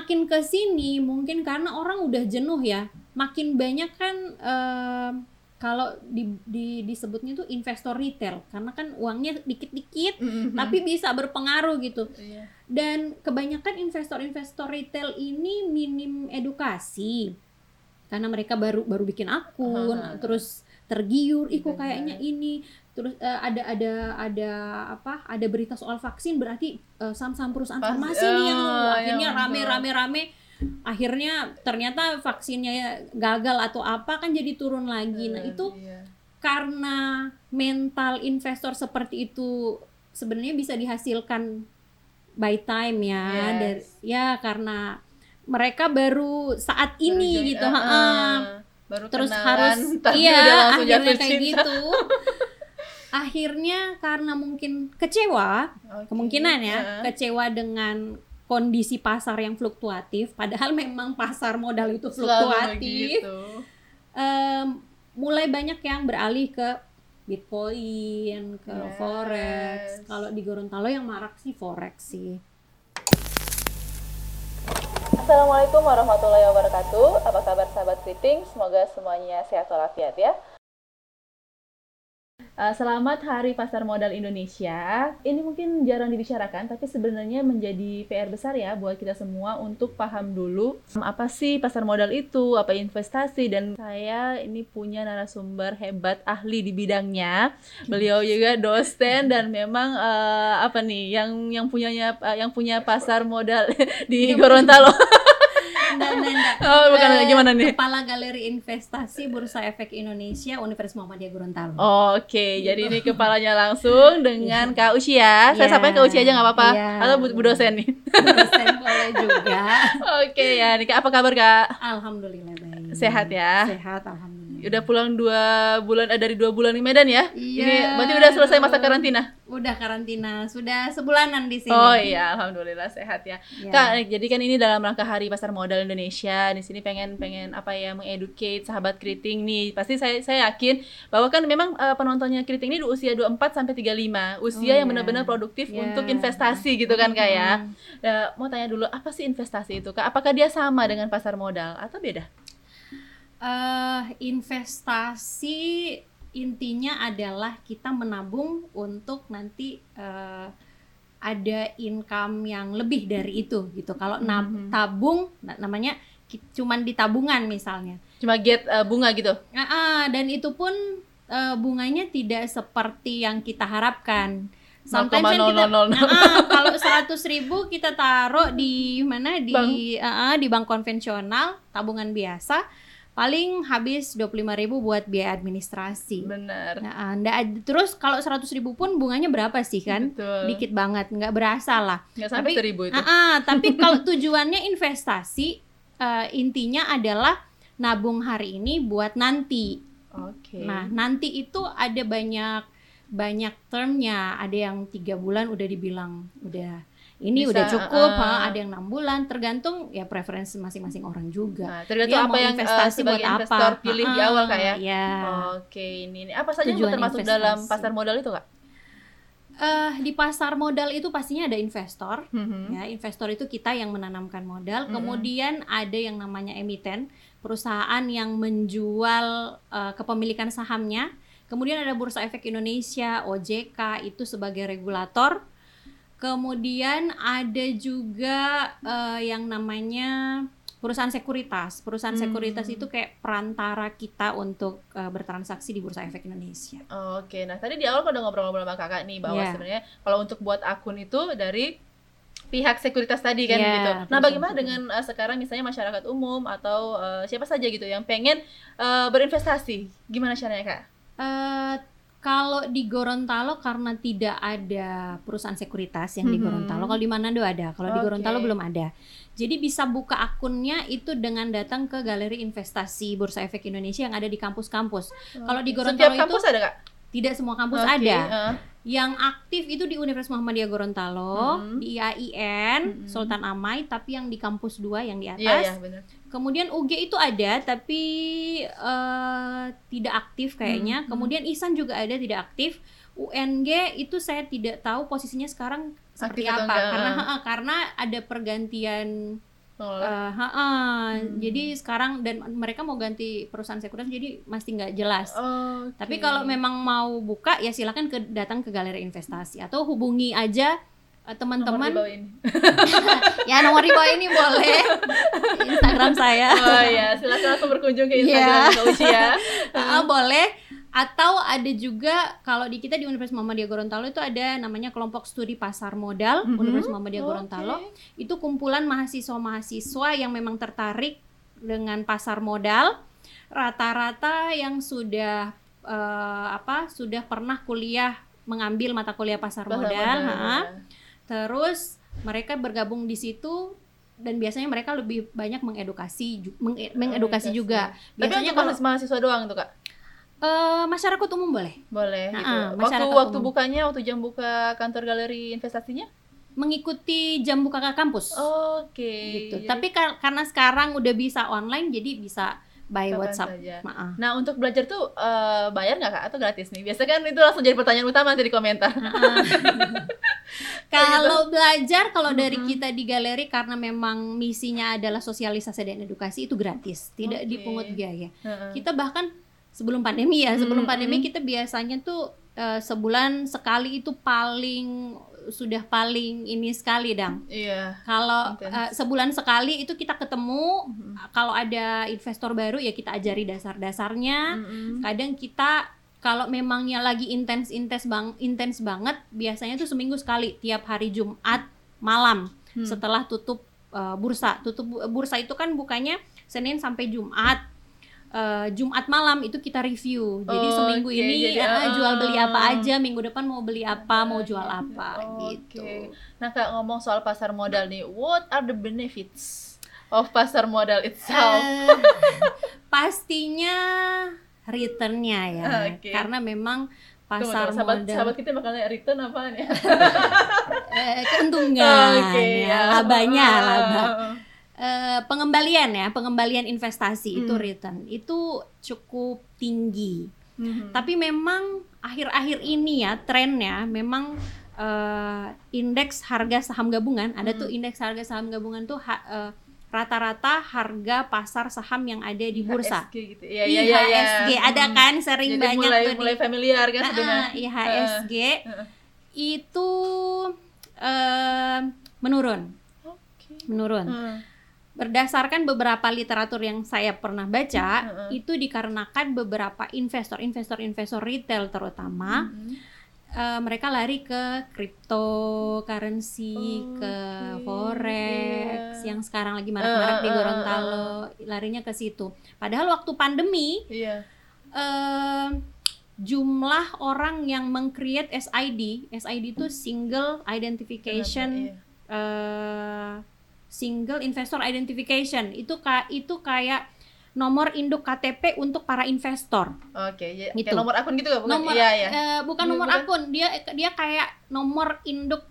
makin ke sini mungkin karena orang udah jenuh ya. Makin banyak kan eh, kalau di, di disebutnya tuh investor retail karena kan uangnya dikit-dikit Mhm. tapi bisa berpengaruh gitu. Iya. Dan kebanyakan investor-investor retail ini minim edukasi. Karena mereka baru baru bikin akun, Aha. terus tergiur, ih kok Benar. kayaknya ini. Terus eh, ada ada ada apa? Ada berita soal vaksin berarti eh, saham-saham perusahaan Pas- farmasi nih yang oh, akhirnya ya rame betul. rame rame akhirnya ternyata vaksinnya gagal atau apa kan jadi turun lagi. Nah, itu Iya. karena mental investor seperti itu sebenarnya bisa dihasilkan by time ya Yes. dari ya karena mereka baru saat ini gitu ah, ah. baru terus harus iya akhirnya kayak cinta. gitu akhirnya karena mungkin kecewa Oke. kemungkinan ya Ah. kecewa dengan kondisi pasar yang fluktuatif padahal memang pasar modal itu fluktuatif em, mulai banyak yang beralih ke Bitcoin, ke Yes. forex. Kalau di Gorontalo yang marak sih forex sih. Assalamualaikum warahmatullahi wabarakatuh. Apa kabar sahabat Kriting? Semoga semuanya sehat walafiat ya. Uh, selamat Hari Pasar Modal Indonesia. Ini mungkin jarang dibicarakan, tapi sebenarnya menjadi PR besar ya buat kita semua untuk paham dulu um, apa sih pasar modal itu, apa investasi, dan saya ini punya narasumber hebat ahli di bidangnya. Beliau juga dosen dan memang uh, apa nih yang yang punyanya uh, yang punya pasar modal di Gorontalo. Dan- Oh, bukan eh, gimana nih? Kepala Galeri Investasi Bursa Efek Indonesia Universitas Muhammadiyah Gorontalo. Oke, jadi ini kepalanya langsung dengan Kak Uci ya. Saya Iya. sampaikan Kak Uci aja nggak apa-apa. Iya. Atau Bu, Bu dosen nih. Dosen boleh juga. Oke ya, nih Kak apa kabar Kak? Alhamdulillah baik. Sehat ya? Sehat alhamdulillah. Udah pulang dua bulan eh, dari dua bulan di Medan ya? Iya. Ini berarti udah selesai masa karantina? Udah karantina, sudah sebulanan di sini. Oh iya, alhamdulillah sehat ya. Ya. Kak, jadi kan ini dalam rangka Hari Pasar Modal Indonesia. Di sini pengen pengen apa ya mengeducate sahabat keriting nih. Pasti saya saya yakin bahwa kan memang eh, penontonnya keriting ini di usia 24 sampai 35, usia Oh, yang iya. benar-benar produktif Iya. untuk investasi gitu kan Kak ya. Nah, mau tanya dulu apa sih investasi itu Kak? Apakah dia sama dengan pasar modal atau beda? Eh investasi intinya adalah kita menabung untuk nanti eh, ada income yang lebih dari itu gitu. Kalau nab- Mhm. tabung na- namanya cuman di tabungan misalnya. Cuma get eh, bunga gitu. Ah, ah, dan itu pun eh, bunganya tidak seperti yang kita harapkan. Sometimes kan kita 0,0000. Nah, ah, kalau 100 ribu kita taruh di mana di Bank. ah, ah, di bank konvensional tabungan biasa paling habis 25 ribu buat biaya administrasi. Benar. Nah, ah, nggak ad- terus kalau 100 ribu pun bunganya berapa sih kan? Betul. Dikit banget, nggak berasa lah. Nggak sampai Tapi- seribu itu. Ah, ah, tapi kalau tujuannya investasi eh, intinya adalah nabung hari ini buat nanti. Oke. Nah, nanti itu ada banyak banyak termnya. Ada yang tiga bulan udah dibilang udah ini Bisa, udah cukup, uh, ada yang enam bulan. Tergantung ya preferensi masing-masing orang juga. Nah, tergantung Dia apa mau yang eh, investasi sebagai buat investor apa? pilih di Ah, awal Kak ya. Ya. Oke, ini, ini apa saja yang termasuk investasi. dalam pasar modal itu Kak? Eh, di pasar modal itu pastinya ada investor. Mhm. Ya, investor itu kita yang menanamkan modal. Mm-mm. Kemudian ada yang namanya emiten, perusahaan yang menjual eh, kepemilikan sahamnya. Kemudian ada Bursa Efek Indonesia, OJK itu sebagai regulator. Kemudian ada juga eh, yang namanya perusahaan sekuritas. Perusahaan Hmm. sekuritas itu kayak perantara kita untuk eh, bertransaksi di Bursa Efek Indonesia. Oke, nah tadi di awal udah ngobrol-ngobrol sama kakak nih bahwa Iya. sebenarnya kalau untuk buat akun itu dari pihak sekuritas tadi kan Iya, gitu. Nah, bagaimana dengan eh, sekarang misalnya masyarakat umum atau eh, siapa saja gitu yang pengen eh, berinvestasi? Gimana caranya kak? Eh, kalau di Gorontalo karena tidak ada perusahaan sekuritas yang di Mhm. Gorontalo, kalau di Manado ada, kalau di Oke. Gorontalo belum ada. Jadi bisa buka akunnya itu dengan datang ke Galeri Investasi Bursa Efek Indonesia yang ada di kampus-kampus. Kalau di Gorontalo Setiap itu kampus ada kak? tidak semua kampus Oke, ada. eh. Yang aktif itu di Universitas Muhammadiyah Gorontalo, Mhm. di IAIN, Mhm. Sultan Amai, tapi yang di kampus 2 yang di atas. Iya, iya benar. Kemudian UG itu ada tapi eh, tidak aktif kayaknya. Hmm, Kemudian ISAN juga ada tidak aktif. UNG itu saya tidak tahu posisinya sekarang seperti Aktif apa enggak, karena ah. karena ada pergantian Pengelola. Eh, ha-ha. Hmm. Jadi sekarang dan mereka mau ganti perusahaan sekuritas jadi masih nggak jelas. Oke. Tapi kalau memang mau buka ya silakan ke datang ke galeri investasi atau hubungi aja eh, Nomor teman-teman. Ya nomor di bawah ini boleh. Instagram saya. Oh ya, silakan langsung berkunjung ke. Instagram Uci ya. Ah, boleh. Atau ada juga kalau di kita di Universitas Muhammadiyah Gorontalo itu ada namanya kelompok studi pasar modal Mhm. Universitas Muhammadiyah Gorontalo. Oke. Itu kumpulan mahasiswa-mahasiswa yang memang tertarik dengan pasar modal. Rata-rata yang sudah eh, apa? Sudah pernah kuliah mengambil mata kuliah pasar, Pasar modal, modal, ha. Terus mereka bergabung di situ dan biasanya mereka lebih banyak mengedukasi ju- menge- mengedukasi Edukasi. juga. Tapi Biasanya untuk kalau mahasiswa doang tuh kak? eh, masyarakat umum boleh Boleh gitu. Ah, waktu waktu umum. bukanya, waktu jam buka kantor galeri investasinya? mengikuti jam buka ke kampus Oke. gitu. Jadi Tapi kar- karena sekarang udah bisa online jadi bisa by kapan WhatsApp. saja. Maaf. Nah untuk belajar tuh eh, bayar nggak kak atau gratis nih? Biasa kan itu langsung jadi pertanyaan utama nanti di komentar. kalau belajar kalau dari kita di galeri karena memang misinya adalah sosialisasi dan edukasi itu gratis, tidak Oke. dipungut biaya. Kita bahkan sebelum pandemi ya, sebelum pandemi kita biasanya tuh eh, sebulan sekali itu paling sudah paling ini sekali dang. Iya. Kalau eh, sebulan sekali itu kita ketemu, Mhm. kalau ada investor baru ya kita ajari dasar-dasarnya. Mm-mm. Kadang kita kalau memangnya lagi intens-intens bang intens banget, biasanya tuh seminggu sekali tiap hari Jumat malam Hmm. setelah tutup eh, bursa. Tutup bu- bursa itu kan bukannya Senin sampai Jumat. Eh, Jumat malam itu kita review. Jadi Oke, seminggu ini jadi, eh, jual beli apa aja, minggu depan mau beli apa, mau jual apa Oke. gitu. Nah kak ngomong soal pasar modal nih, what are the benefits of pasar modal itself? Eh, pastinya returnnya ya, Oke. karena memang pasar tunggu, sahabat, modal sahabat kita makannya return apaan ya? eh, keuntungan, Oke, ya, labanya, laba. Eh, pengembalian ya, pengembalian investasi itu Hmm. return itu cukup tinggi. Mhm. Tapi memang akhir-akhir ini ya trennya memang eh, indeks harga saham gabungan ada Hmm. tuh indeks harga saham gabungan tuh ha- eh, rata-rata harga pasar saham yang ada di bursa. IHSG gitu. Iya iya iya. iya. IHSG ada Hmm. kan sering Jadi banyak mulai tuh mulai di familiar kan Ah, sebenarnya. ah, IHSG Heeh. itu eh, menurun, Oke. menurun. Hmm. Berdasarkan beberapa literatur yang saya pernah baca, Heeh. itu dikarenakan beberapa investor, investor-investor retail terutama, Mhm. eh, mereka lari ke cryptocurrency, ke Oke, forex, iya. yang sekarang lagi marak-marak Eh, di eh, Gorontalo, larinya ke situ. Padahal waktu pandemi, Iya. eh, jumlah orang yang meng-create SID, SID itu single identification Iya. eh, single investor identification itu itu kayak nomor induk KTP untuk para investor. Oke, ya, Gitu. kayak nomor akun gitu gak? Bukan? Nomor Iya, iya. eh, bukan Bukan- nomor bukan. akun, dia dia kayak nomor induk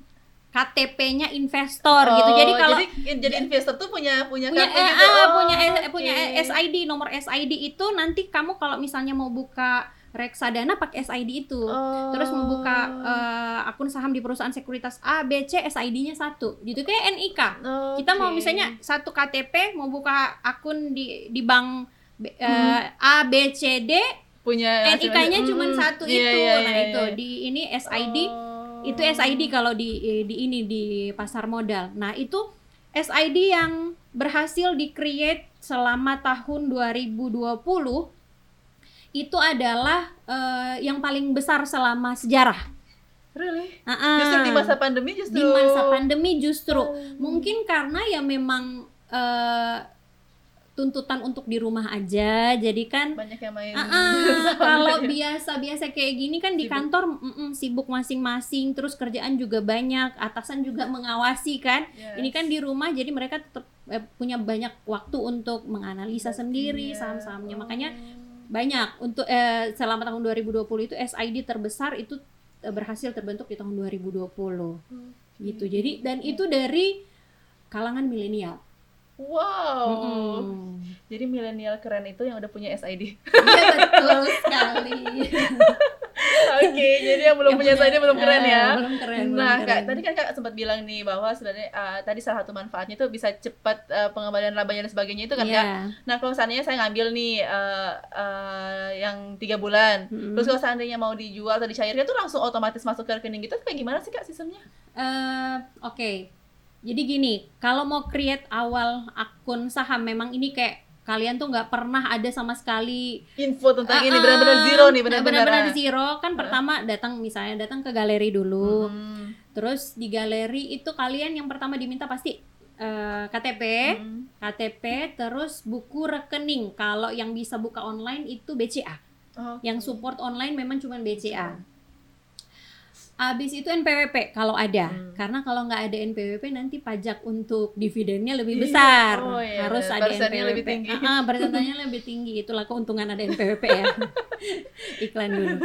KTP-nya investor gitu. Jadi Oh, kalau jadi, jadi investor tuh punya punya punya kartu eh, gitu. ah, Oh, punya eh, punya. SID, nomor SID itu nanti kamu kalau misalnya mau buka reksadana pakai SID itu. Oh. Terus membuka eh, akun saham di perusahaan sekuritas A, B, C, SID-nya satu. Gitu kayak NIK. Kita mau misalnya satu KTP mau buka akun di di bank B- Hmm. A B C D punya NIK-nya Hmm, cuma satu iya, itu. iya, nah iya, itu iya. di ini SID Oh. itu SID kalau di di ini di pasar modal. Nah, itu SID yang berhasil di-create selama tahun 2020 itu adalah eh, yang paling besar selama sejarah. Really? Ah, Justru di masa pandemi justru Di masa pandemi justru Oh. mungkin karena ya memang eh, tuntutan untuk di rumah aja jadi kan banyak yang main. ah, ah, kalau Iya. biasa-biasa kayak gini kan di Sibuk. kantor mm-mm, sibuk masing-masing terus kerjaan juga banyak atasan juga mengawasi kan Yes. ini kan di rumah jadi mereka tetap eh, punya banyak waktu untuk menganalisa sendiri Iya. saham-sahamnya Oh. makanya banyak untuk eh, selama tahun 2020 itu SID terbesar itu eh, berhasil terbentuk di tahun 2020 gitu jadi dan itu dari kalangan milenial Wow. Mm-mm. Jadi milenial keren itu yang udah punya SID. iya betul sekali Oke, jadi yang belum Yang punya saya ini belum keren Eh, ya. belum keren belum Nah, keren. Kak, tadi kan Kak sempat bilang nih bahwa sebenarnya uh, tadi salah satu manfaatnya itu bisa cepat uh, pengembalian labanya dan sebagainya itu kan. Kak. Nah, kalau seandainya saya ngambil nih uh, uh, yang tiga bulan, Mm-mm. terus kalau seandainya mau dijual atau dicairkan itu langsung otomatis masuk ke rekening gitu, kayak gimana sih Kak sistemnya? Eh, Oke, jadi gini, kalau mau create awal akun saham, memang ini kayak kalian tuh nggak pernah ada sama sekali Info tentang ini Ah, benar-benar ah, zero nih, nah, benar-benar. benar-benar ah. zero. Kan pertama datang misalnya datang ke galeri dulu, Hmm. terus di galeri itu kalian yang pertama diminta pasti eh, KTP, Hmm. KTP, terus buku rekening. Kalau yang bisa buka online itu BCA. Oke. Yang support online memang cuma BCA. Abis itu NPWP kalau ada, Hmm. karena kalau nggak ada NPWP nanti pajak untuk dividennya lebih Iya. besar, Oh, iya, harus ada NPWP. lebih tinggi. Ah, persentasenya lebih tinggi, itulah keuntungan ada NPWP ya. Iklan dulu.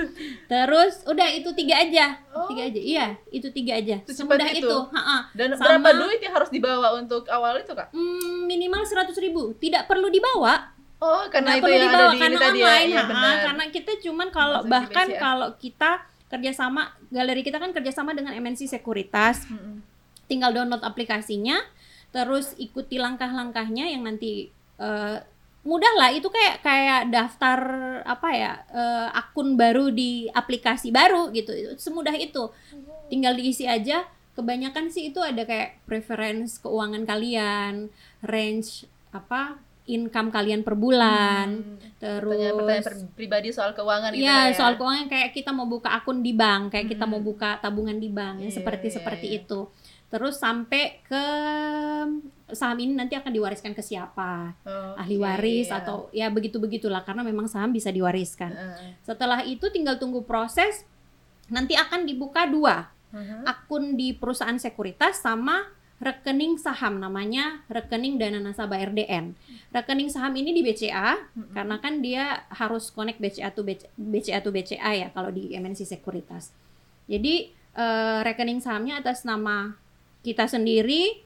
Terus udah itu tiga aja, Oh. tiga aja, iya itu tiga aja. Semudah itu? itu, Ha, ha. Dan Sama- berapa duit yang harus dibawa untuk awal itu Kak? Hmm, minimal seratus ribu, tidak perlu dibawa. Oh, karena Nggak itu perlu yang dibawa ada di ini karena tadi ya. ha, benar. karena kita cuman kalau bahkan BCA. kalau kita kerjasama galeri kita kan kerjasama dengan MNC Sekuritas, Mm-mm. tinggal download aplikasinya, terus ikuti langkah-langkahnya yang nanti eh, mudah lah. Itu kayak kayak daftar apa ya eh, akun baru di aplikasi baru gitu. Semudah itu. Tinggal diisi aja. Kebanyakan sih itu ada kayak preference keuangan kalian range apa income kalian per bulan Hmm. terus Pertanyaan-pertanyaan per- pribadi soal keuangan gitu Iya, ya. soal keuangan kayak kita mau buka akun di bank, kayak kita Hmm. mau buka tabungan di bank, Iya, seperti iya, seperti iya. itu. Terus sampai ke saham ini nanti akan diwariskan ke siapa, Oke, ahli waris iya. atau ya begitu begitulah karena memang saham bisa diwariskan. Heeh. Setelah itu tinggal tunggu proses, nanti akan dibuka dua Heeh. akun di perusahaan sekuritas sama rekening saham namanya rekening dana nasabah RDN. Rekening saham ini di BCA Mm-mm. karena kan dia harus connect BCA to BCA, BCA to BCA ya kalau di MNC Sekuritas. Jadi eh, rekening sahamnya atas nama kita sendiri,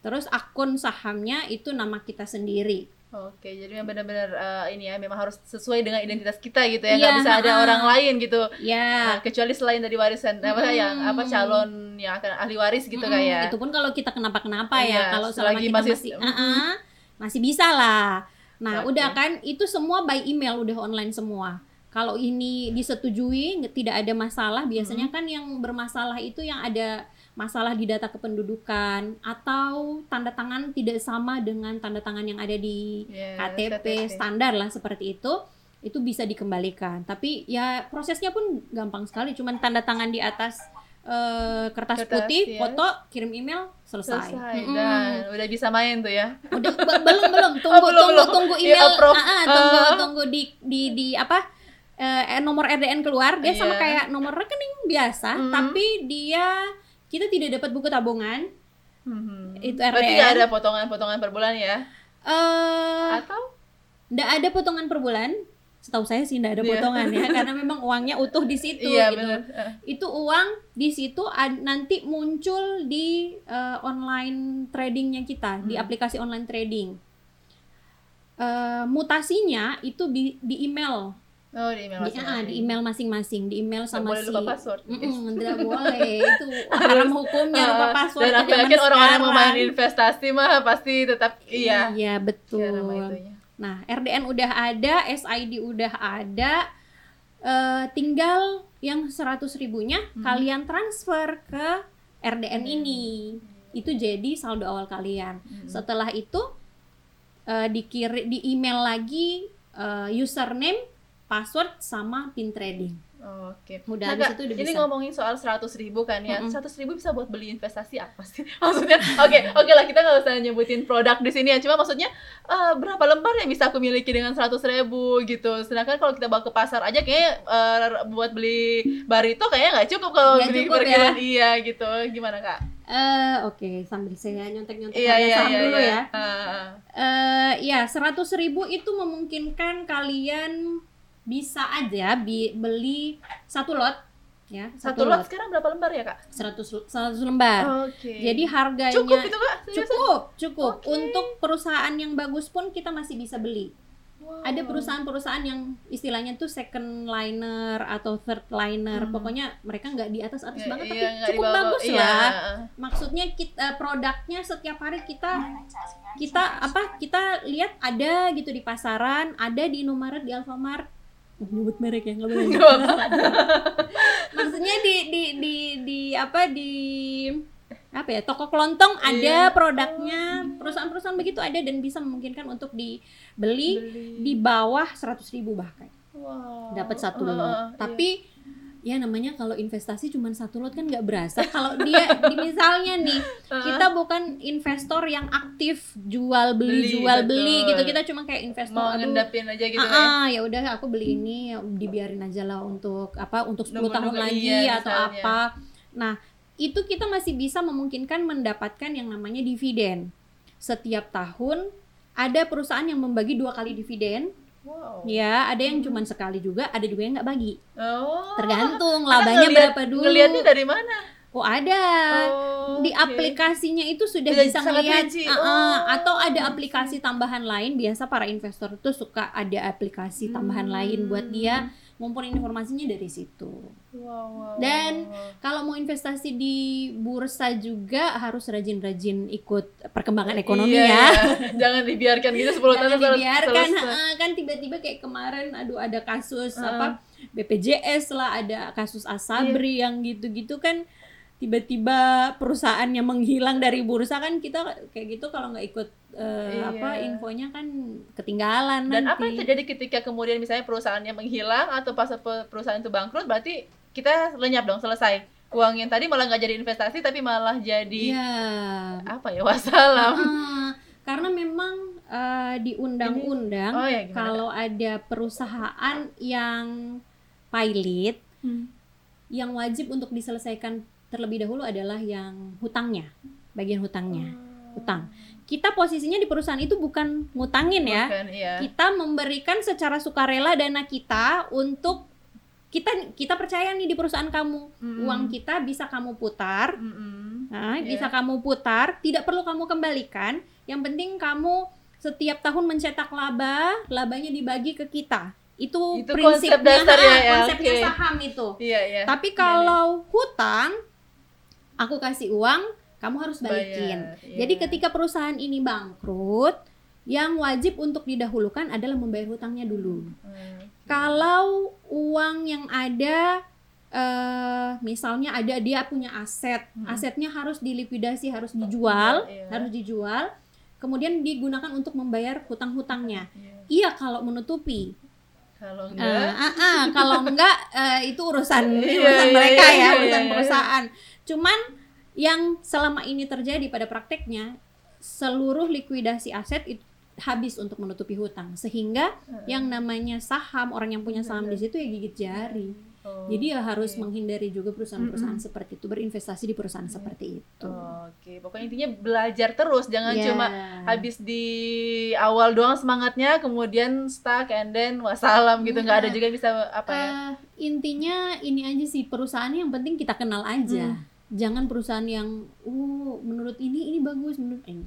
terus akun sahamnya itu nama kita sendiri. Oke, jadi memang benar-benar eh, ini ya memang harus sesuai dengan identitas kita gitu ya, Iya, nggak bisa ada orang lain gitu. Ya, Nah, kecuali selain dari warisan apa Mm-mm. yang apa calon yang akan ahli waris gitu mm-mm, kayak. itu pun kalau kita kenapa-kenapa Iya, ya. Kalau selama selagi kita masih- masih mm-mm. uh-uh, masih bisa lah. Nah, Oke. udah kan itu semua by email udah online semua. Kalau ini disetujui tidak ada masalah, biasanya kan yang bermasalah itu yang ada masalah di data kependudukan atau tanda tangan tidak sama dengan tanda tangan yang ada di Yes, KTP standar lah seperti itu itu bisa dikembalikan tapi ya prosesnya pun gampang sekali cuman tanda tangan di atas eh, kertas, Kertas, putih ya. foto kirim email selesai, Selesai. Mm-mm. Dan udah bisa main tuh ya. udah be- belum belum tunggu belum, tunggu belum. tunggu Di email approve. ah, ah, tunggu Ah. tunggu di di di apa eh, nomor RDN keluar dia Iya. sama kayak nomor rekening biasa Hmm. tapi dia kita tidak dapat buku tabungan Hmm. Itu Berarti RDN. nggak ada potongan-potongan per bulan ya? eh Atau? nggak ada potongan per bulan setahu saya sih nggak ada Iya. potongan ya karena memang uangnya utuh di situ Iya gitu benar. Eh, itu uang di situ nanti muncul di eh, online tradingnya kita di Hmm. aplikasi online trading Eh, mutasinya itu di, di email Oh di email di, ah, masing-masing. di email masing-masing di email sama boleh si lupa password. Mm-mm, tidak boleh itu haram hukumnya lupa Ah, password Dan aku yakin orang-orang yang mau main investasi mah pasti tetap iya. iya betul itunya. Nah, RDN udah ada, SID udah ada, eh, tinggal yang 100 ribunya Hmm. kalian transfer ke RDN Hmm. ini. Itu jadi saldo awal kalian. Hmm. Setelah itu eh, dikiri di email lagi eh, username, password sama pin trading. Oke. Udah, Nah, habis Kak, itu udah ini bisa. ngomongin soal 100 ribu kan ya. Mm-mm. 100 ribu bisa buat beli investasi apa sih? Maksudnya, oke, oke lah kita nggak usah nyebutin produk di sini ya. Cuma maksudnya eh, berapa lembar yang bisa aku miliki dengan 100 ribu gitu. Sedangkan kalau kita bawa ke pasar aja kayak buat beli barito kayaknya nggak cukup kalau Nggak beli cukup ya. Iya gitu. Gimana kak? Eh, oke, sambil saya nyontek-nyontek harga iya saham iya. dulu iya. ya. Ah. eh ya 100.000 ribu itu memungkinkan kalian bisa aja bi- beli satu lot ya Satu lot sekarang berapa lembar ya kak? 100 100 lembar Oke. jadi harganya cukup itu kak? Seriusan? cukup cukup Oke. untuk perusahaan yang bagus pun kita masih bisa beli Ada perusahaan-perusahaan yang istilahnya tuh second liner atau third liner. Hmm. Pokoknya mereka nggak di atas atas Iya, banget iya, tapi cukup di bawah- bagus iya. lah. Maksudnya kita produknya setiap hari kita kita apa kita lihat ada gitu di pasaran, ada di Indomaret, di Alfamart. Nyebut merek ya nggak boleh. Maksudnya di di di di apa di apa ya toko kelontong ada Iya. produknya perusahaan-perusahaan begitu ada dan bisa memungkinkan untuk dibeli di bawah 100.000 ribu bahkan Wow. dapat satu Heeh, lot iya. tapi ya namanya kalau investasi cuma satu lot kan nggak berasa kalau dia di misalnya nih kita bukan investor yang aktif jual beli, Beli, jual beli betul. gitu kita cuma kayak investor mau aduh, ngendapin aja gitu ah, ya udah aku beli ini ya dibiarin aja lah untuk apa untuk 10 tahun Nunggu-nunggu, lagi iya, atau misalnya. apa. Nah, itu kita masih bisa memungkinkan mendapatkan yang namanya dividen. Setiap tahun ada perusahaan yang membagi dua kali dividen, wow ya ada yang cuma sekali juga, ada juga yang nggak bagi. oh Tergantung labanya ngeliat- berapa dulu. ngeliatnya dari mana Oh ada. Oh, di oke. aplikasinya itu sudah Sudah bisa melihat uh-uh, Oh, atau ada aplikasi tambahan lain biasa para investor itu suka ada aplikasi tambahan Hmm. lain buat dia ngumpulin informasinya dari situ wow, wow, Dan wow. kalau mau investasi di bursa juga harus rajin-rajin ikut perkembangan ekonomi Iya, ya iya. jangan dibiarkan gitu 10 tahun jangan terus- dibiarkan terus- kan tiba-tiba kayak kemarin aduh ada kasus Heeh. apa BPJS lah ada kasus Asabri Iya. yang gitu-gitu kan tiba-tiba perusahaannya menghilang dari bursa kan kita kayak gitu kalau nggak ikut eh, Iya. apa infonya kan ketinggalan Dan nanti. apa yang terjadi ketika kemudian misalnya perusahaannya menghilang atau pas pe- perusahaan itu bangkrut berarti kita lenyap dong selesai. Uang yang tadi malah nggak jadi investasi tapi malah jadi Iya. apa ya wassalam. Ah, karena memang eh, di undang-undang Oh ya kalau ada perusahaan yang pilot Hmm. yang wajib untuk diselesaikan terlebih dahulu adalah yang hutangnya, bagian hutangnya, hutang. Kita posisinya di perusahaan itu bukan ngutangin ya. Bukan, iya. Kita memberikan secara sukarela dana kita untuk kita kita percaya nih di perusahaan kamu. Mm-mm. Uang kita bisa kamu putar Mm-mm. Nah, Iya. bisa kamu putar, tidak perlu kamu kembalikan. Yang penting kamu setiap tahun mencetak laba, labanya dibagi ke kita. Itu, Itu prinsipnya, konsep dasar ya, konsepnya oke. saham itu. Iya, iya. Tapi kalau hutang, aku kasih uang, kamu harus balikin. Bayar, iya. Jadi ketika perusahaan ini bangkrut, yang wajib untuk didahulukan adalah membayar hutangnya dulu. Hmm. Kalau uang yang ada eh misalnya ada dia punya aset, Hmm. asetnya harus dilikuidasi, harus dijual, Iya. harus dijual, kemudian digunakan untuk membayar hutang-hutangnya. Iya. Iya kalau menutupi. Kalau Eh, enggak ah, ah, kalau enggak eh, itu urusan Iya, urusan iya, mereka iya, ya, iya, urusan iya. perusahaan. Cuman yang selama ini terjadi pada prakteknya seluruh likuidasi aset itu habis untuk menutupi hutang sehingga yang namanya saham orang yang punya saham di situ ya gigit jari. Oh, Jadi ya harus menghindari juga perusahaan-perusahaan seperti itu, berinvestasi di perusahaan seperti itu. Oke, pokoknya intinya belajar terus, jangan Ya. cuma habis di awal doang semangatnya, kemudian stuck and then wassalam gitu, nggak ada Nah, juga yang bisa apa ya? Eh, intinya ini aja sih perusahaannya yang penting kita kenal aja. Hmm. Jangan perusahaan yang uh menurut ini ini bagus menurut eh,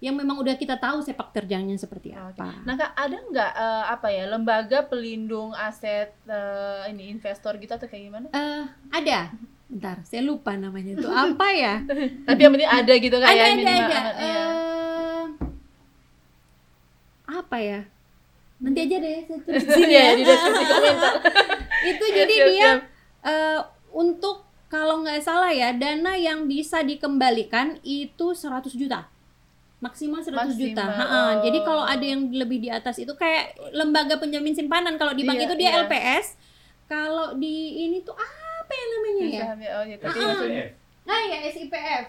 yang memang udah kita tahu sepak terjangnya seperti Oke. apa. Nah kak, ada nggak eh, apa ya lembaga pelindung aset eh, ini investor gitu atau kayak gimana? Eh, ada. Bentar, saya lupa namanya itu apa ya? Tapi yang penting ada gitu kak ada ya ada minimal. ada. iya. Eh, apa ya? Nanti aja deh saya tulis di sini Iya, ya. di deskripsi komentar. itu jadi siap, dia siap. eh, untuk kalau nggak salah ya dana yang bisa dikembalikan itu 100 juta maksimal 100 juta. Maksimal, Ha-ha. oh. Jadi kalau ada yang lebih di atas itu kayak lembaga penjamin simpanan kalau di bank Iya, itu dia iya. LPS. Kalau di ini tuh apa ya namanya ya? Saham ya, oh ya, tapi Ah. maksudnya Nah ya SIPF,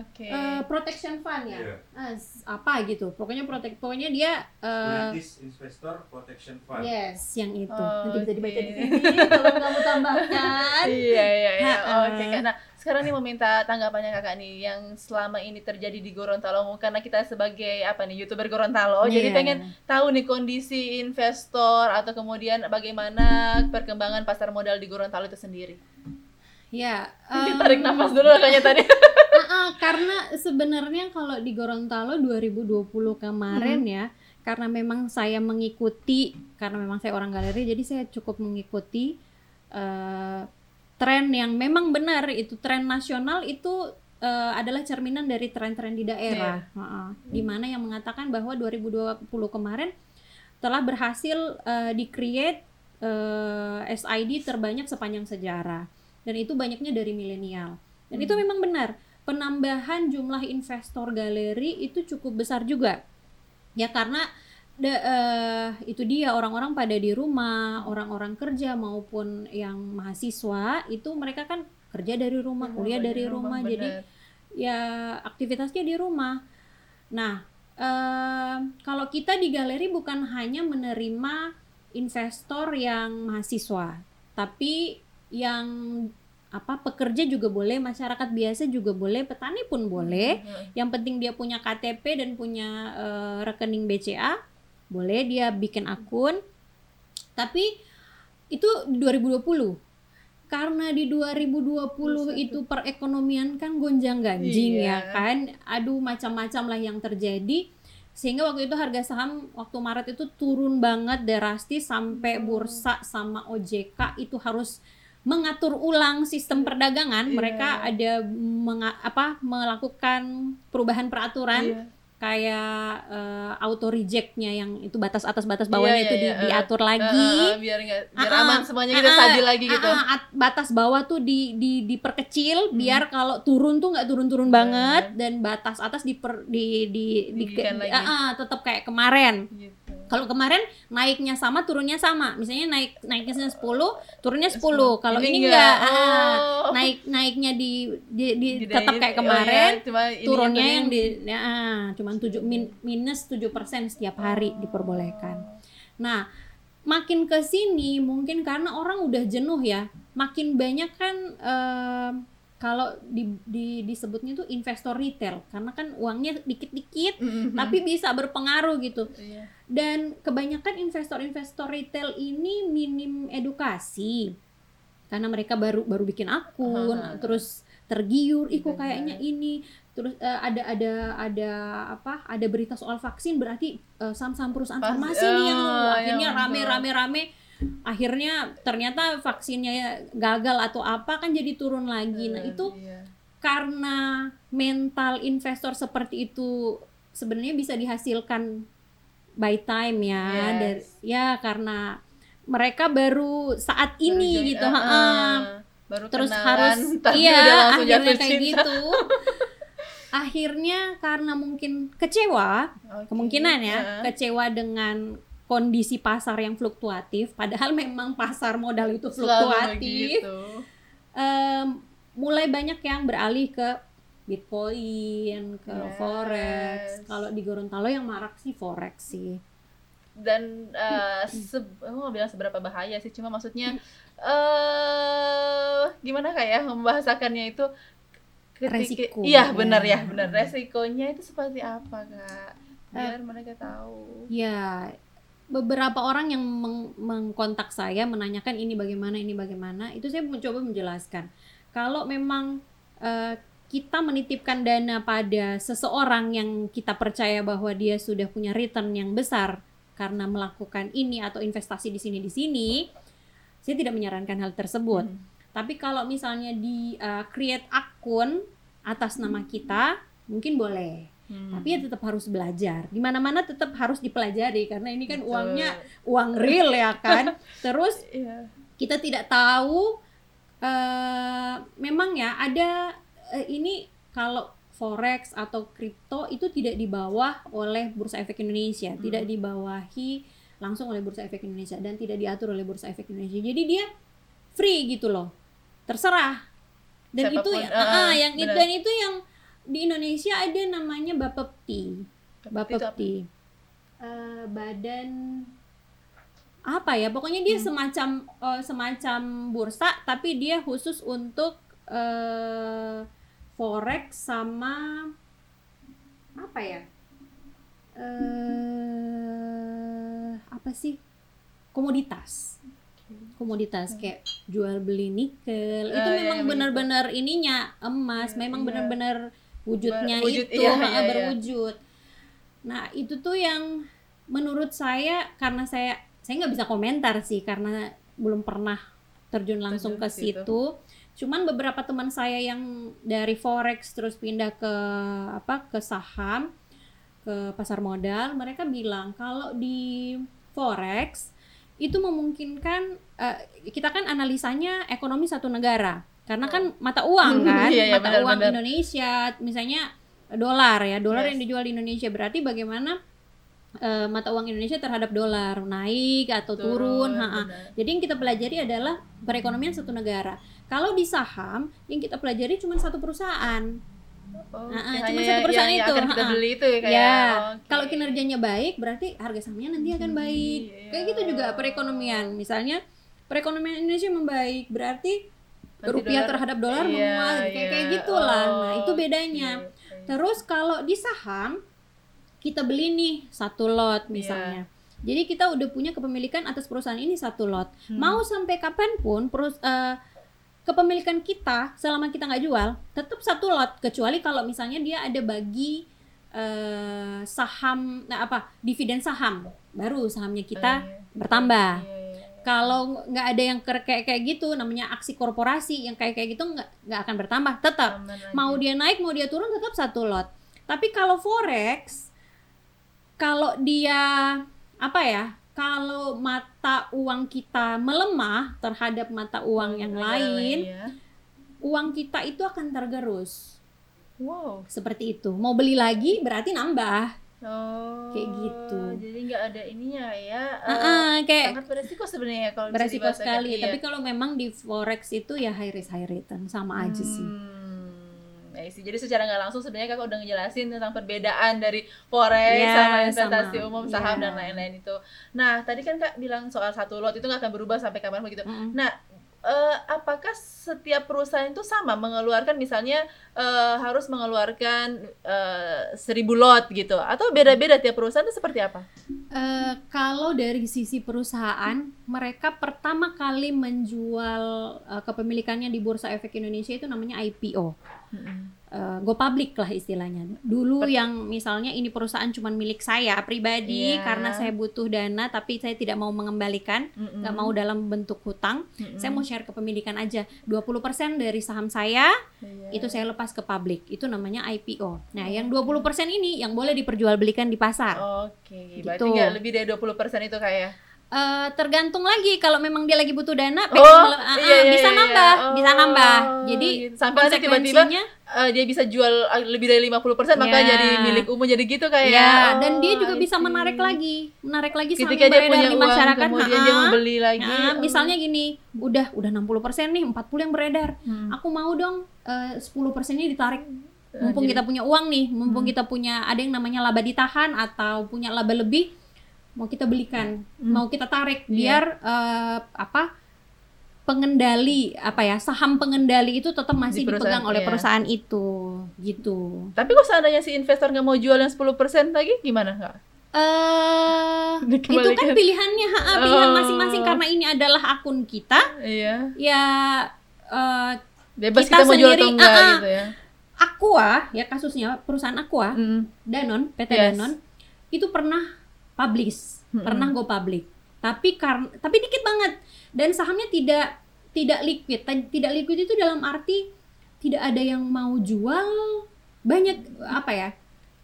oke. eh, Protection Fund ya. Iya. Ah, s- apa gitu. Pokoknya protek pokoknya dia eh, British Investor Protection Fund. yes yang itu. Oh, Nanti bisa dibaca di sini kalau kamu tambahkan. Iya iya iya. Oke kak. Nah sekarang nih mau minta tanggapannya kakak nih yang selama ini terjadi di Gorontalo karena kita sebagai apa nih youtuber Gorontalo jadi Iya. pengen tahu nih kondisi investor atau kemudian bagaimana perkembangan pasar modal di Gorontalo itu sendiri. Ya. Mungkin em, tarik nafas dulu kakaknya tadi. Karena sebenarnya kalau di Gorontalo 2020 kemarin Hmm. ya, karena memang saya mengikuti, karena memang saya orang galeri, jadi saya cukup mengikuti eh, tren yang memang benar itu tren nasional itu eh, adalah cerminan dari tren-tren di daerah. Heeh. Di mana yang mengatakan bahwa 2020 kemarin telah berhasil eh, di-create eh, SID terbanyak sepanjang sejarah. Dan itu banyaknya dari milenial. Dan itu memang benar. Penambahan jumlah investor galeri itu cukup besar juga. Ya karena da- eh, itu dia orang-orang pada di rumah, orang-orang kerja maupun yang mahasiswa itu mereka kan kerja dari rumah, kuliah dari rumah, jadi ya aktivitasnya di rumah. Nah, eh, kalau kita di galeri bukan hanya menerima investor yang mahasiswa, tapi yang apa pekerja juga boleh, masyarakat biasa juga boleh, petani pun boleh. Yang penting dia punya KTP dan punya eh, rekening BCA, boleh dia bikin akun. Tapi itu 2020. Karena di 2020 itu perekonomian kan gonjang-ganjing Iya. ya kan. Aduh macam-macam lah yang terjadi. Sehingga waktu itu harga saham waktu Maret itu turun banget drastis sampai bursa sama OJK itu harus mengatur ulang sistem perdagangan. Iya. Mereka ada menga- apa melakukan perubahan peraturan Iya. kayak eh, auto rejectnya yang itu batas atas batas bawahnya Iya, itu iya, di- iya. diatur lagi. ah, ah, biar nggak biar ah, aman semuanya kita ah, stabil lagi gitu. ah, at- batas bawah tuh di, di diperkecil Hmm. biar kalau turun tuh nggak turun-turun Benar. banget dan batas atas diper, di di, di, Dibikin lagi. ah, ah, tetap kayak kemarin. Gitu. Kalau kemarin naiknya sama, turunnya sama. Misalnya naik naiknya 10, turunnya 10. Kalau ini, enggak, ah, Oh. naik naiknya di, di, di Di- tetap kayak oh, kemarin, iya, cuma ininya turunnya tadi yang di ya, ah, cuman 7 min, minus 7% setiap hari diperbolehkan. Nah, makin ke sini mungkin karena orang udah jenuh ya. Makin banyak kan eh, kalau di, di disebutnya tuh investor retail karena kan uangnya dikit-dikit Mhm. tapi bisa berpengaruh gitu. Iya. Dan kebanyakan investor-investor retail ini minim edukasi. Karena mereka baru baru bikin akun, Aha. terus tergiur, ih kok kayaknya ini. Terus eh, ada ada ada apa? Ada berita soal vaksin berarti eh, saham-saham perusahaan Pas- farmasi nih yang oh, akhirnya yang akhirnya ternyata vaksinnya gagal atau apa kan jadi turun lagi. Nah, Eh, itu iya. karena mental investor seperti itu sebenarnya bisa dihasilkan by time ya Yes. dari ya karena mereka baru saat Baru ini join, gitu ah, ha-ha. ah. baru terus kenalan, harus iya akhirnya kayak cinta. gitu akhirnya karena mungkin kecewa Oke, kemungkinan ya ah. kecewa dengan kondisi pasar yang fluktuatif padahal memang pasar modal itu fluktuatif em, mulai banyak yang beralih ke Bitcoin, ke Yes. forex. Kalau di Gorontalo yang marak sih forex sih. dan eh se aku nggak bilang seberapa bahaya sih cuma maksudnya eh gimana kayak membahasakannya itu ketika- Resiko. iya benar Ya. ya benar resikonya itu seperti apa kak biar mereka tahu Ya, beberapa orang yang meng- mengkontak saya menanyakan ini bagaimana, ini bagaimana, itu saya mencoba menjelaskan. Kalau memang eh, kita menitipkan dana pada seseorang yang kita percaya bahwa dia sudah punya return yang besar karena melakukan ini atau investasi di sini di sini, saya tidak menyarankan hal tersebut. Hmm. Tapi kalau misalnya di uh, create akun atas nama kita, mungkin boleh. Hmm. Tapi ya tetap harus belajar. Di mana-mana tetap harus dipelajari karena ini kan Betul. uangnya uang real ya kan. Terus Iya. kita tidak tahu eh memang ya ada eh, ini kalau forex atau kripto itu tidak di bawah oleh Bursa Efek Indonesia, Hmm. tidak dibawahi langsung oleh Bursa Efek Indonesia dan tidak diatur oleh Bursa Efek Indonesia. Jadi dia free gitu loh. Terserah. Dan itu Siapa pun, ya, ah, ah, yang itu benar. dan itu yang di Indonesia ada namanya Bapepti. Bapepti. Eh, badan apa ya? Pokoknya dia Hmm. semacam eh, semacam bursa tapi dia khusus untuk eh forex sama apa ya? eh apa sih? Komoditas. Komoditas kayak jual beli nikel. itu Ah, iya, memang iya, benar-benar ininya emas, Iya, memang iya. benar-benar wujudnya Ber- wujud, itu iya, iya, iya. berwujud. Nah itu tuh yang menurut saya karena saya saya nggak bisa komentar sih karena belum pernah terjun langsung Terjun ke situ. situ. Cuman beberapa teman saya yang dari forex terus pindah ke apa ke saham ke pasar modal, mereka bilang kalau di forex itu memungkinkan eh, kita kan analisanya ekonomi satu negara karena kan mata uang kan Iya, iya, mata benar, uang benar. Indonesia misalnya dolar ya dolar Yes. yang dijual di Indonesia berarti bagaimana eh, mata uang Indonesia terhadap dolar naik atau turun, ha-ha. benar. jadi yang kita pelajari adalah perekonomian satu negara kalau di saham yang kita pelajari cuma satu perusahaan Oh, Nah, cuma satu perusahaan yang, itu, yang akan kita beli itu ya kayak ya oke. kalau kinerjanya baik berarti harga sahamnya nanti akan baik Iya. kayak gitu juga perekonomian misalnya perekonomian Indonesia membaik berarti rupiah dolar- terhadap dolar iya, menguat kayak iya. kayak gitulah nah Oh, itu bedanya oke. terus kalau di saham kita beli nih satu lot misalnya jadi kita udah punya kepemilikan atas perusahaan ini satu lot Hmm. mau sampai kapan pun perus eh, kepemilikan kita selama kita nggak jual tetap satu lot kecuali kalau misalnya dia ada bagi eh, saham nah apa dividen saham baru sahamnya kita Oh, iya. bertambah Iya, iya, iya. Kalau nggak ada yang ker- kayak kayak gitu namanya aksi korporasi yang kayak kayak gitu nggak nggak akan bertambah. Tetap mau dia naik mau dia turun tetap satu lot. Tapi kalau forex kalau dia apa ya kalau mata uang kita melemah terhadap mata uang yang Negara lain ya. uang kita itu akan tergerus. Wow. seperti itu. Mau beli lagi berarti nambah Oh. Kayak gitu. Jadi nggak ada ininya ya. eh, Ah, ah, kayak sangat beresiko sebenarnya kalau beresiko sekali iya. tapi kalau memang di forex itu ya high risk high return sama aja sih Hmm, see. Jadi secara nggak langsung sebenarnya kakak udah ngejelasin tentang perbedaan dari forex Iya, sama investasi sama. umum saham Iya. dan lain-lain itu. Nah tadi kan kak bilang soal satu lot itu nggak akan berubah sampai kapan begitu. Mm-mm. Nah eh, apakah setiap perusahaan itu sama mengeluarkan misalnya eh, harus mengeluarkan eh, seribu lot gitu atau beda-beda tiap perusahaan itu seperti apa? Eh, kalau dari sisi perusahaan, mereka pertama kali menjual eh, kepemilikannya di Bursa Efek Indonesia itu namanya IPO. Eh, go public lah istilahnya. Dulu Bet- yang misalnya ini perusahaan cuma milik saya pribadi Iya. karena saya butuh dana tapi saya tidak mau mengembalikan, Mm-mm. nggak mau dalam bentuk hutang. Mm-mm. Saya mau share kepemilikan aja. 20% dari saham saya Iya. itu saya lepas ke publik. Itu namanya IPO. Nah, yang 20% ini yang boleh diperjualbelikan di pasar. Oke, berarti Gitu. nggak lebih dari 20% itu kayak Eh, tergantung lagi kalau memang dia lagi butuh dana Oh, mele- ah, ah, iya, iya, bisa iya. nambah bisa Oh, nambah jadi gitu. Sampai nanti tiba-tiba konsekuensinya eh, dia bisa jual eh, lebih dari 50% maka Ya. jadi milik umum jadi gitu kayak ya Oh, dan dia juga I bisa see. menarik lagi menarik lagi ketika dia punya di uang masyarakat kemudian ah, dia ah. mau beli lagi Nah, oh. misalnya gini udah udah 60% nih 40 yang beredar Hmm. aku mau dong eh, 10 persennya ditarik mumpung jadi- kita punya uang nih mumpung Hmm. kita punya ada yang namanya laba ditahan atau punya laba lebih mau kita belikan Hmm. mau kita tarik Iya. biar eh, apa pengendali apa ya saham pengendali itu tetap masih Di dipegang oleh iya. perusahaan itu gitu tapi kok seandainya si investor nggak mau jual yang 10% lagi gimana nggak eh itu kan pilihannya ha, ha, pilihan Oh. masing-masing karena ini adalah akun kita iya ya eh, bebas Kita kita, mau jual atau sendiri, enggak ah, ah. gitu ya Aqua ya kasusnya perusahaan Aqua Mm. Danon, PT Yes. Danon itu pernah publish, Mm-mm. pernah go public. Tapi karena tapi dikit banget dan sahamnya tidak tidak liquid. Tidak liquid itu dalam arti tidak ada yang mau jual banyak apa ya?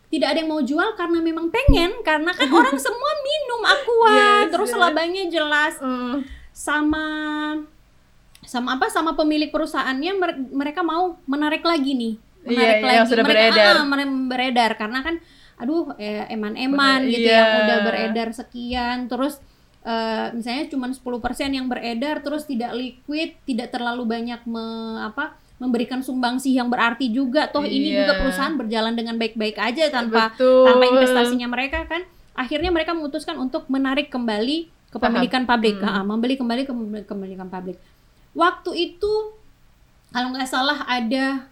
Tidak ada yang mau jual karena memang pengen karena kan orang semua minum Aqua, Yes, terus yes. labanya jelas Mm. sama sama apa sama pemilik perusahaannya mer- mereka mau menarik lagi nih Iya, menarik iya, lagi yang sudah mereka beredar. ah, beredar karena kan aduh eh, eman-eman gitu iya. yang udah beredar sekian terus eh, misalnya cuma 10% yang beredar terus tidak liquid tidak terlalu banyak me- apa memberikan sumbangsih yang berarti juga toh ini Iya. juga perusahaan berjalan dengan baik-baik aja tanpa Betul. tanpa investasinya mereka kan akhirnya mereka memutuskan untuk menarik kembali kepemilikan pabrik Hmm. Ah, membeli kembali ke kepemilikan pabrik waktu itu kalau nggak salah ada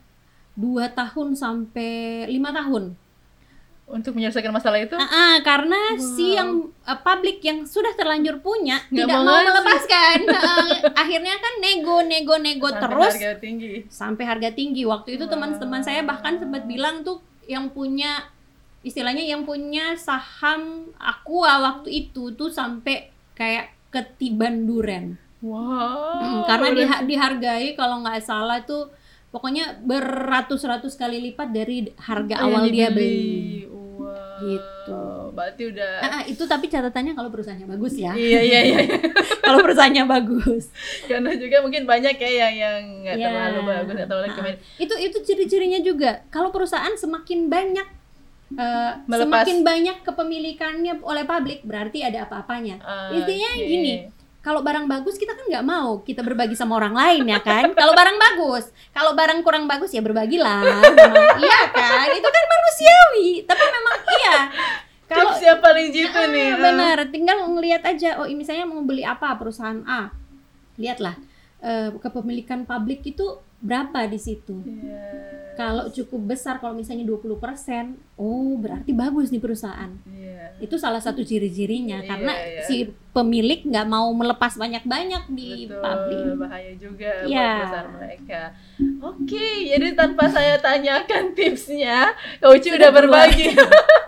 dua tahun sampai lima tahun untuk menyelesaikan masalah itu Ah, ah, karena si Wow. yang eh, publik yang sudah terlanjur punya Nggak tidak mau melepaskan. Ah, akhirnya kan nego, nego, nego sampai terus harga tinggi sampai harga tinggi. Waktu itu teman-teman saya bahkan sempat bilang tuh yang punya istilahnya yang punya saham Aqua waktu itu tuh sampai kayak ketiban duren. wow Mm, karena diha- dihargai kalau nggak salah tuh pokoknya beratus-ratus kali lipat dari harga yang awal dia beli. Gitu. berarti udah Ah, ah, itu tapi catatannya kalau perusahaannya bagus ya. iya iya iya kalau perusahaannya bagus. karena juga mungkin banyak ya yang yang nggak Iya. terlalu bagus nggak terlalu Ah, kemen- Itu itu ciri-cirinya juga. Kalau perusahaan semakin banyak Melepas. semakin banyak kepemilikannya oleh publik berarti ada apa-apanya. Ah, Intinya oke. gini, kalau barang bagus kita kan nggak mau kita berbagi sama orang lain ya kan? Kalau barang bagus kalau barang kurang bagus ya berbagilah. Nah, iya kan? Itu kan manusiawi. Tapi memang iya. Kalau yang paling jitu Ah, nih benar. Tinggal ngelihat aja oh misalnya mau beli apa perusahaan A. Lihatlah eh, kepemilikan publik itu berapa di situ Iya. kalau cukup besar kalau misalnya 20% oh berarti bagus nih perusahaan Iya. itu salah satu ciri-cirinya Iya, karena iya. si pemilik nggak mau melepas banyak-banyak di Betul, publik bahaya juga buat Iya. perusahaan mereka. Oke, jadi tanpa saya tanyakan tipsnya, Kak Uci udah berbagi.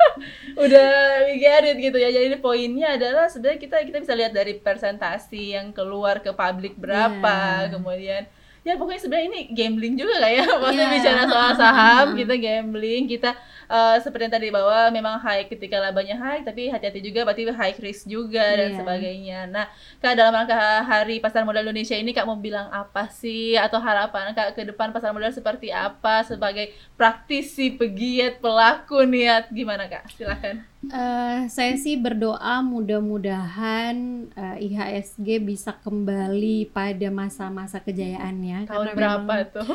udah get it gitu ya. Jadi poinnya adalah sebenarnya kita kita bisa lihat dari presentasi yang keluar ke publik berapa, Iya. kemudian ya pokoknya sebenarnya ini gambling juga lah ya. Maksudnya Iya. bicara soal saham, kita gambling, kita eh, seperti yang tadi bahwa memang high ketika labanya high, tapi hati-hati juga berarti high risk juga dan Iya. sebagainya. Nah, Kak dalam rangka Hari Pasar Modal Indonesia ini Kak mau bilang apa sih atau harapan Kak ke depan pasar modal seperti apa sebagai praktisi, pegiat, pelaku niat gimana Kak? Silahkan. Eh, saya sih berdoa mudah-mudahan eh, IHSG bisa kembali pada masa-masa kejayaannya Tahun Karena berapa memang- tuh?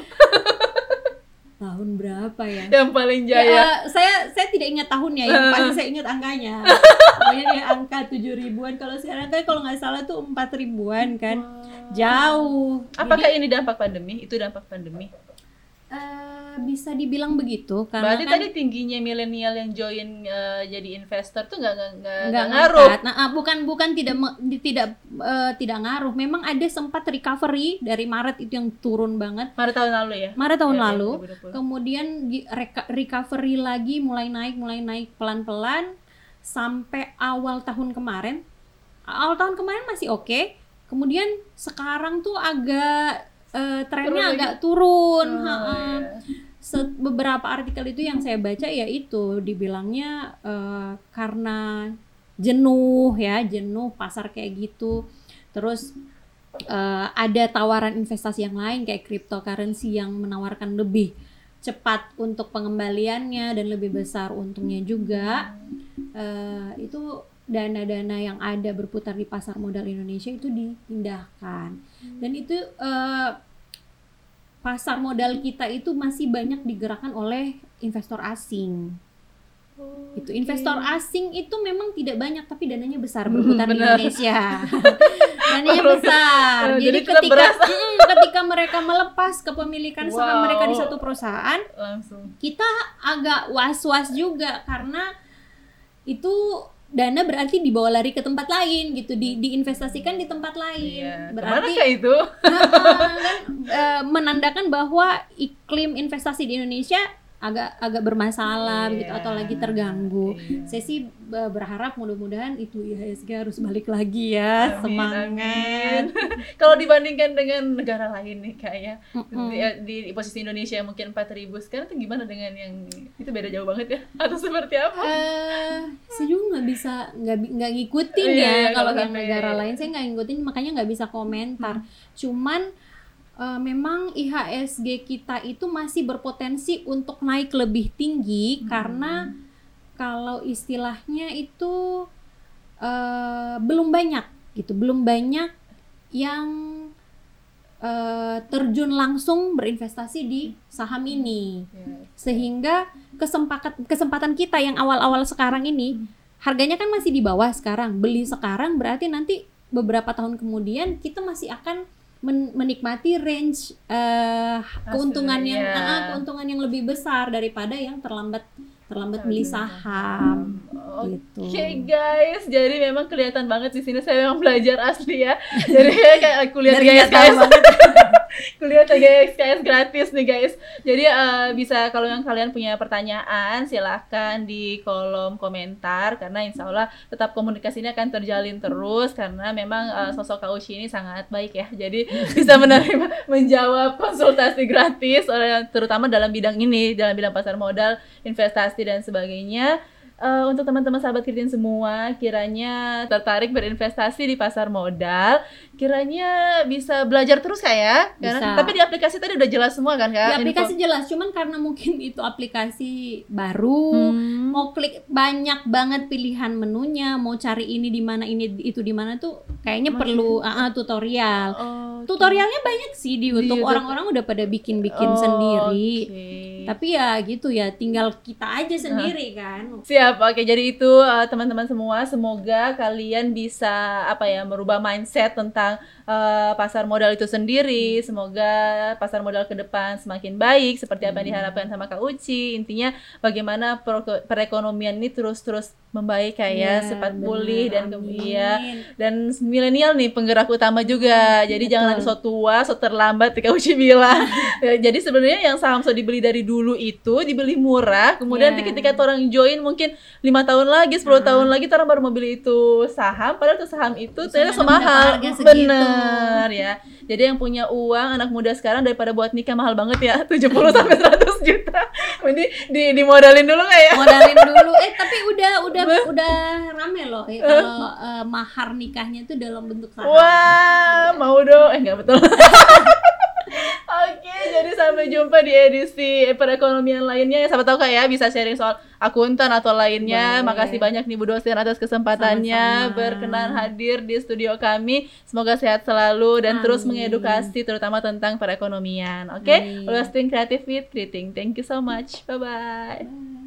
Tahun berapa ya? Yang paling Ya, jaya. eh, saya saya tidak ingat tahunnya. Yang pasti saya ingat angkanya. Pokoknya dia angka tujuh ribuan. Kalau sekarang kan kalau nggak salah tuh empat ribuan kan. Jauh. Apakah ini dampak pandemi? Itu dampak pandemi. Eh, bisa dibilang begitu karena Berarti kan tadi tingginya milenial yang join eh, jadi investor tuh nggak nggak ngaruh. Nah, ah, bukan bukan tidak tidak eh, tidak ngaruh. Memang ada sempat recovery dari Maret itu yang turun banget. Maret tahun lalu ya. Maret tahun Ya, ya, lalu. 2020. Kemudian recovery lagi mulai naik, mulai naik pelan-pelan sampai awal tahun kemarin. Awal tahun kemarin masih oke. Kemudian sekarang tuh agak eh, trennya Turun agak turun. Oh, Ha-ha. iya. Se- beberapa artikel itu yang saya baca ya itu dibilangnya eh, karena jenuh ya jenuh pasar kayak gitu. Terus eh, ada tawaran investasi yang lain kayak cryptocurrency yang menawarkan lebih cepat untuk pengembaliannya dan lebih besar untungnya juga. Eh, itu dana-dana yang ada berputar di pasar modal Indonesia itu dipindahkan. Dan itu eh, pasar modal kita itu masih banyak digerakkan oleh investor asing. Itu investor asing itu memang tidak banyak tapi dananya besar berputar di benar. Indonesia. dananya besar. Oh, Jadi, jadi ketika berasa. Mm, ketika mereka melepas kepemilikan saham Wow. mereka di satu perusahaan, langsung. kita agak was-was juga karena itu dana berarti dibawa lari ke tempat lain gitu, di diinvestasikan di tempat lain. Iya. Berarti kayak itu? Nah, kan eh, menandakan bahwa iklim investasi di Indonesia agak agak bermasalah Iya. gitu atau lagi terganggu. Iya. Saya sih berharap mudah-mudahan itu IHSG harus balik lagi ya. Amin, Semangat. Kalau dibandingkan dengan negara lain nih kayaknya Mm-mm. di, di posisi Indonesia yang mungkin 4000 sekarang itu gimana dengan yang itu beda jauh banget ya atau seperti apa? Eh, saya juga nggak bisa nggak nggak ngikutin Iya, ya iya, kalau yang negara lain saya nggak ngikutin makanya nggak bisa komentar. Cuman eh, memang IHSG kita itu masih berpotensi untuk naik lebih tinggi karena kalau istilahnya itu eh, belum banyak gitu, belum banyak yang eh, terjun langsung berinvestasi di saham ini. Sehingga kesempatan kesempatan kita yang awal-awal sekarang ini harganya kan masih di bawah sekarang. Beli sekarang berarti nanti beberapa tahun kemudian kita masih akan men- menikmati range eh, keuntungan yang iya. ah, keuntungan yang lebih besar daripada yang terlambat terlambat beli saham Oke gitu. guys, jadi memang kelihatan banget di sini saya memang belajar asli ya. Jadi kayak kuliah guys guys. kuliah TGXKS gratis nih guys. Jadi eh, bisa kalau yang kalian punya pertanyaan silahkan di kolom komentar karena insya Allah tetap komunikasi ini akan terjalin terus karena memang eh, sosok Kak Uci ini sangat baik ya. Jadi bisa menerima menjawab konsultasi gratis oleh terutama dalam bidang ini dalam bidang pasar modal, investasi dan sebagainya. Eh, untuk teman-teman sahabat Kritin semua, kiranya tertarik berinvestasi di pasar modal, kiranya bisa belajar terus kak ya? Karena, Bisa. tapi di aplikasi tadi udah jelas semua kan kak? Di aplikasi jelas, cuman karena mungkin itu aplikasi baru, Hmm. mau klik banyak banget pilihan menunya, mau cari ini di mana ini itu di mana tuh kayaknya Masih- perlu ah, tutorial. Oh, Tutorialnya banyak sih di YouTube. YouTube. Orang-orang udah pada bikin-bikin Oh, sendiri. oke. Tapi ya gitu ya, tinggal kita aja sendiri kan. Siap, oke. Jadi itu uh, teman-teman semua, semoga kalian bisa apa ya merubah mindset tentang uh, pasar modal itu sendiri. Semoga pasar modal ke depan semakin baik seperti apa yang diharapkan sama Kak Uci. Intinya bagaimana perekonomian ini terus-terus membaik kayak Iya, cepat benar. pulih dan kemudian dan milenial nih penggerak utama juga. Jadi Betul. jangan so tua, so terlambat Kak Uci bilang. Ya, Jadi sebenarnya yang saham so dibeli dari dulu itu dibeli murah, kemudian Iya. nanti ketika orang join mungkin lima tahun lagi, 10 tahun lagi orang baru mau beli itu saham, padahal tuh saham itu ternyata Misalnya semahal. segitu. Bener ya. Jadi yang punya uang anak muda sekarang daripada buat nikah mahal banget ya, 70 sampai 100 juta. Mending di dimodalin dulu nggak ya? modalin dulu eh tapi udah udah udah rame loh ya, kalau eh, mahar nikahnya itu dalam bentuk saham Wah, mau dong. Eh, nggak betul. Oke, jadi sampai jumpa di edisi perekonomian lainnya. Siapa tahu kak ya bisa sharing soal akuntan atau lainnya. Boleh. Makasih banyak nih Bu dosen atas kesempatannya Sama-sama. berkenan hadir di studio kami. Semoga sehat selalu dan terus Amin. mengedukasi terutama tentang perekonomian. Oke. Always think creative with Kriting. Thank you so much. Bye bye.